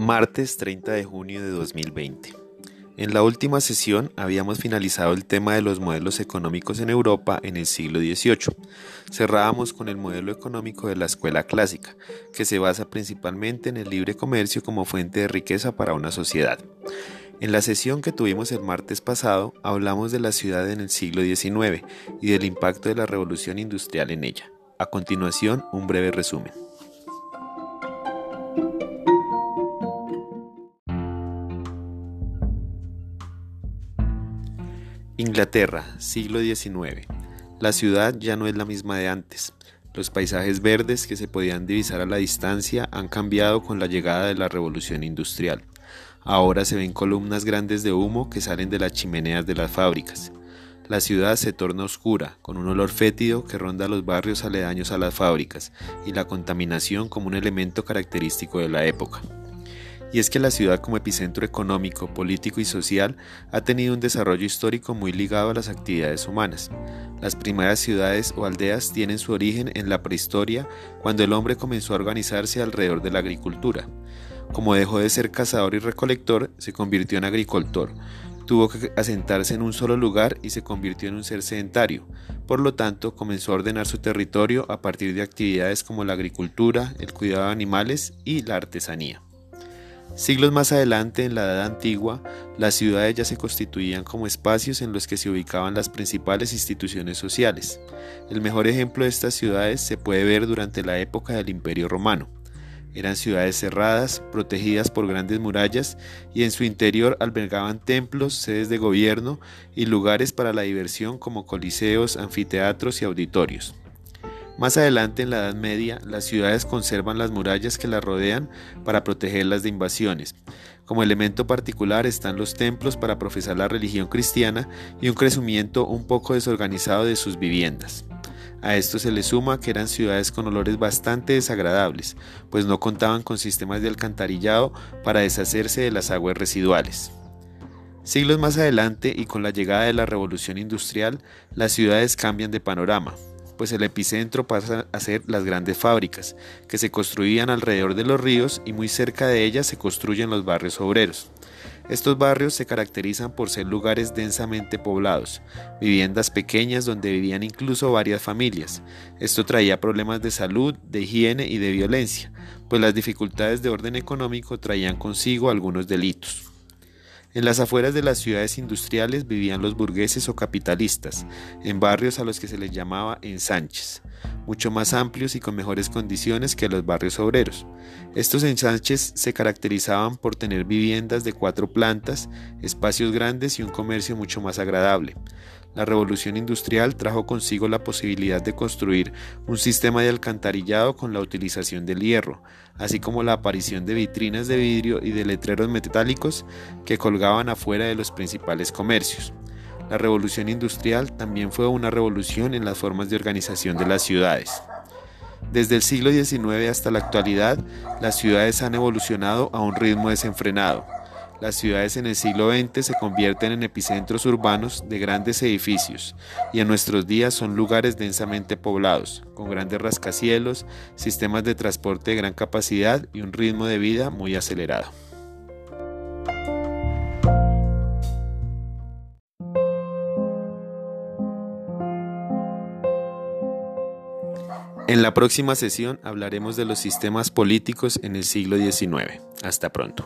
Martes 30 de junio de 2020. En la última sesión habíamos finalizado el tema de los modelos económicos en Europa en el siglo XVIII. Cerrábamos con el modelo económico de la escuela clásica, que se basa principalmente en el libre comercio como fuente de riqueza para una sociedad. En la sesión que tuvimos el martes pasado hablamos de la ciudad en el siglo XIX y del impacto de la revolución industrial en ella. A continuación, un breve resumen. Inglaterra, siglo XIX. La ciudad ya no es la misma de antes. Los paisajes verdes que se podían divisar a la distancia han cambiado con la llegada de la revolución industrial. Ahora se ven columnas grandes de humo que salen de las chimeneas de las fábricas. La ciudad se torna oscura, con un olor fétido que ronda los barrios aledaños a las fábricas y la contaminación como un elemento característico de la época y es que la ciudad como epicentro económico, político y social ha tenido un desarrollo histórico muy ligado a las actividades humanas. Las primeras ciudades o aldeas tienen su origen en la prehistoria, cuando el hombre comenzó a organizarse alrededor de la agricultura. Como dejó de ser cazador y recolector, se convirtió en agricultor. Tuvo que asentarse en un solo lugar y se convirtió en un ser sedentario. Por lo tanto, comenzó a ordenar su territorio a partir de actividades como la agricultura, el cuidado de animales y la artesanía. Siglos más adelante, en la Edad Antigua, las ciudades ya se constituían como espacios en los que se ubicaban las principales instituciones sociales. El mejor ejemplo de estas ciudades se puede ver durante la época del Imperio Romano. Eran ciudades cerradas, protegidas por grandes murallas y en su interior albergaban templos, sedes de gobierno y lugares para la diversión como coliseos, anfiteatros y auditorios. Más adelante en la Edad Media, las ciudades conservan las murallas que las rodean para protegerlas de invasiones. Como elemento particular están los templos para profesar la religión cristiana y un crecimiento un poco desorganizado de sus viviendas. A esto se le suma que eran ciudades con olores bastante desagradables, pues no contaban con sistemas de alcantarillado para deshacerse de las aguas residuales. Siglos más adelante y con la llegada de la revolución industrial, las ciudades cambian de panorama, pues el epicentro pasa a ser las grandes fábricas, que se construían alrededor de los ríos y muy cerca de ellas se construyen los barrios obreros. Estos barrios se caracterizan por ser lugares densamente poblados, viviendas pequeñas donde vivían incluso varias familias. Esto traía problemas de salud, de higiene y de violencia, pues las dificultades de orden económico traían consigo algunos delitos. En las afueras de las ciudades industriales vivían los burgueses o capitalistas, en barrios a los que se les llamaba ensanches, mucho más amplios y con mejores condiciones que los barrios obreros. Estos ensanches se caracterizaban por tener viviendas de cuatro plantas, espacios grandes y un comercio mucho más agradable. La revolución industrial trajo consigo la posibilidad de construir un sistema de alcantarillado con la utilización del hierro, así como la aparición de vitrinas de vidrio y de letreros metálicos que colgaban afuera de los principales comercios. La revolución industrial también fue una revolución en las formas de organización de las ciudades. Desde el siglo XIX hasta la actualidad, las ciudades han evolucionado a un ritmo desenfrenado las ciudades en el siglo XX se convierten en epicentros urbanos de grandes edificios y en nuestros días son lugares densamente poblados, con grandes rascacielos, sistemas de transporte de gran capacidad y un ritmo de vida muy acelerado. En la próxima sesión hablaremos de los sistemas políticos en el siglo XIX. Hasta pronto.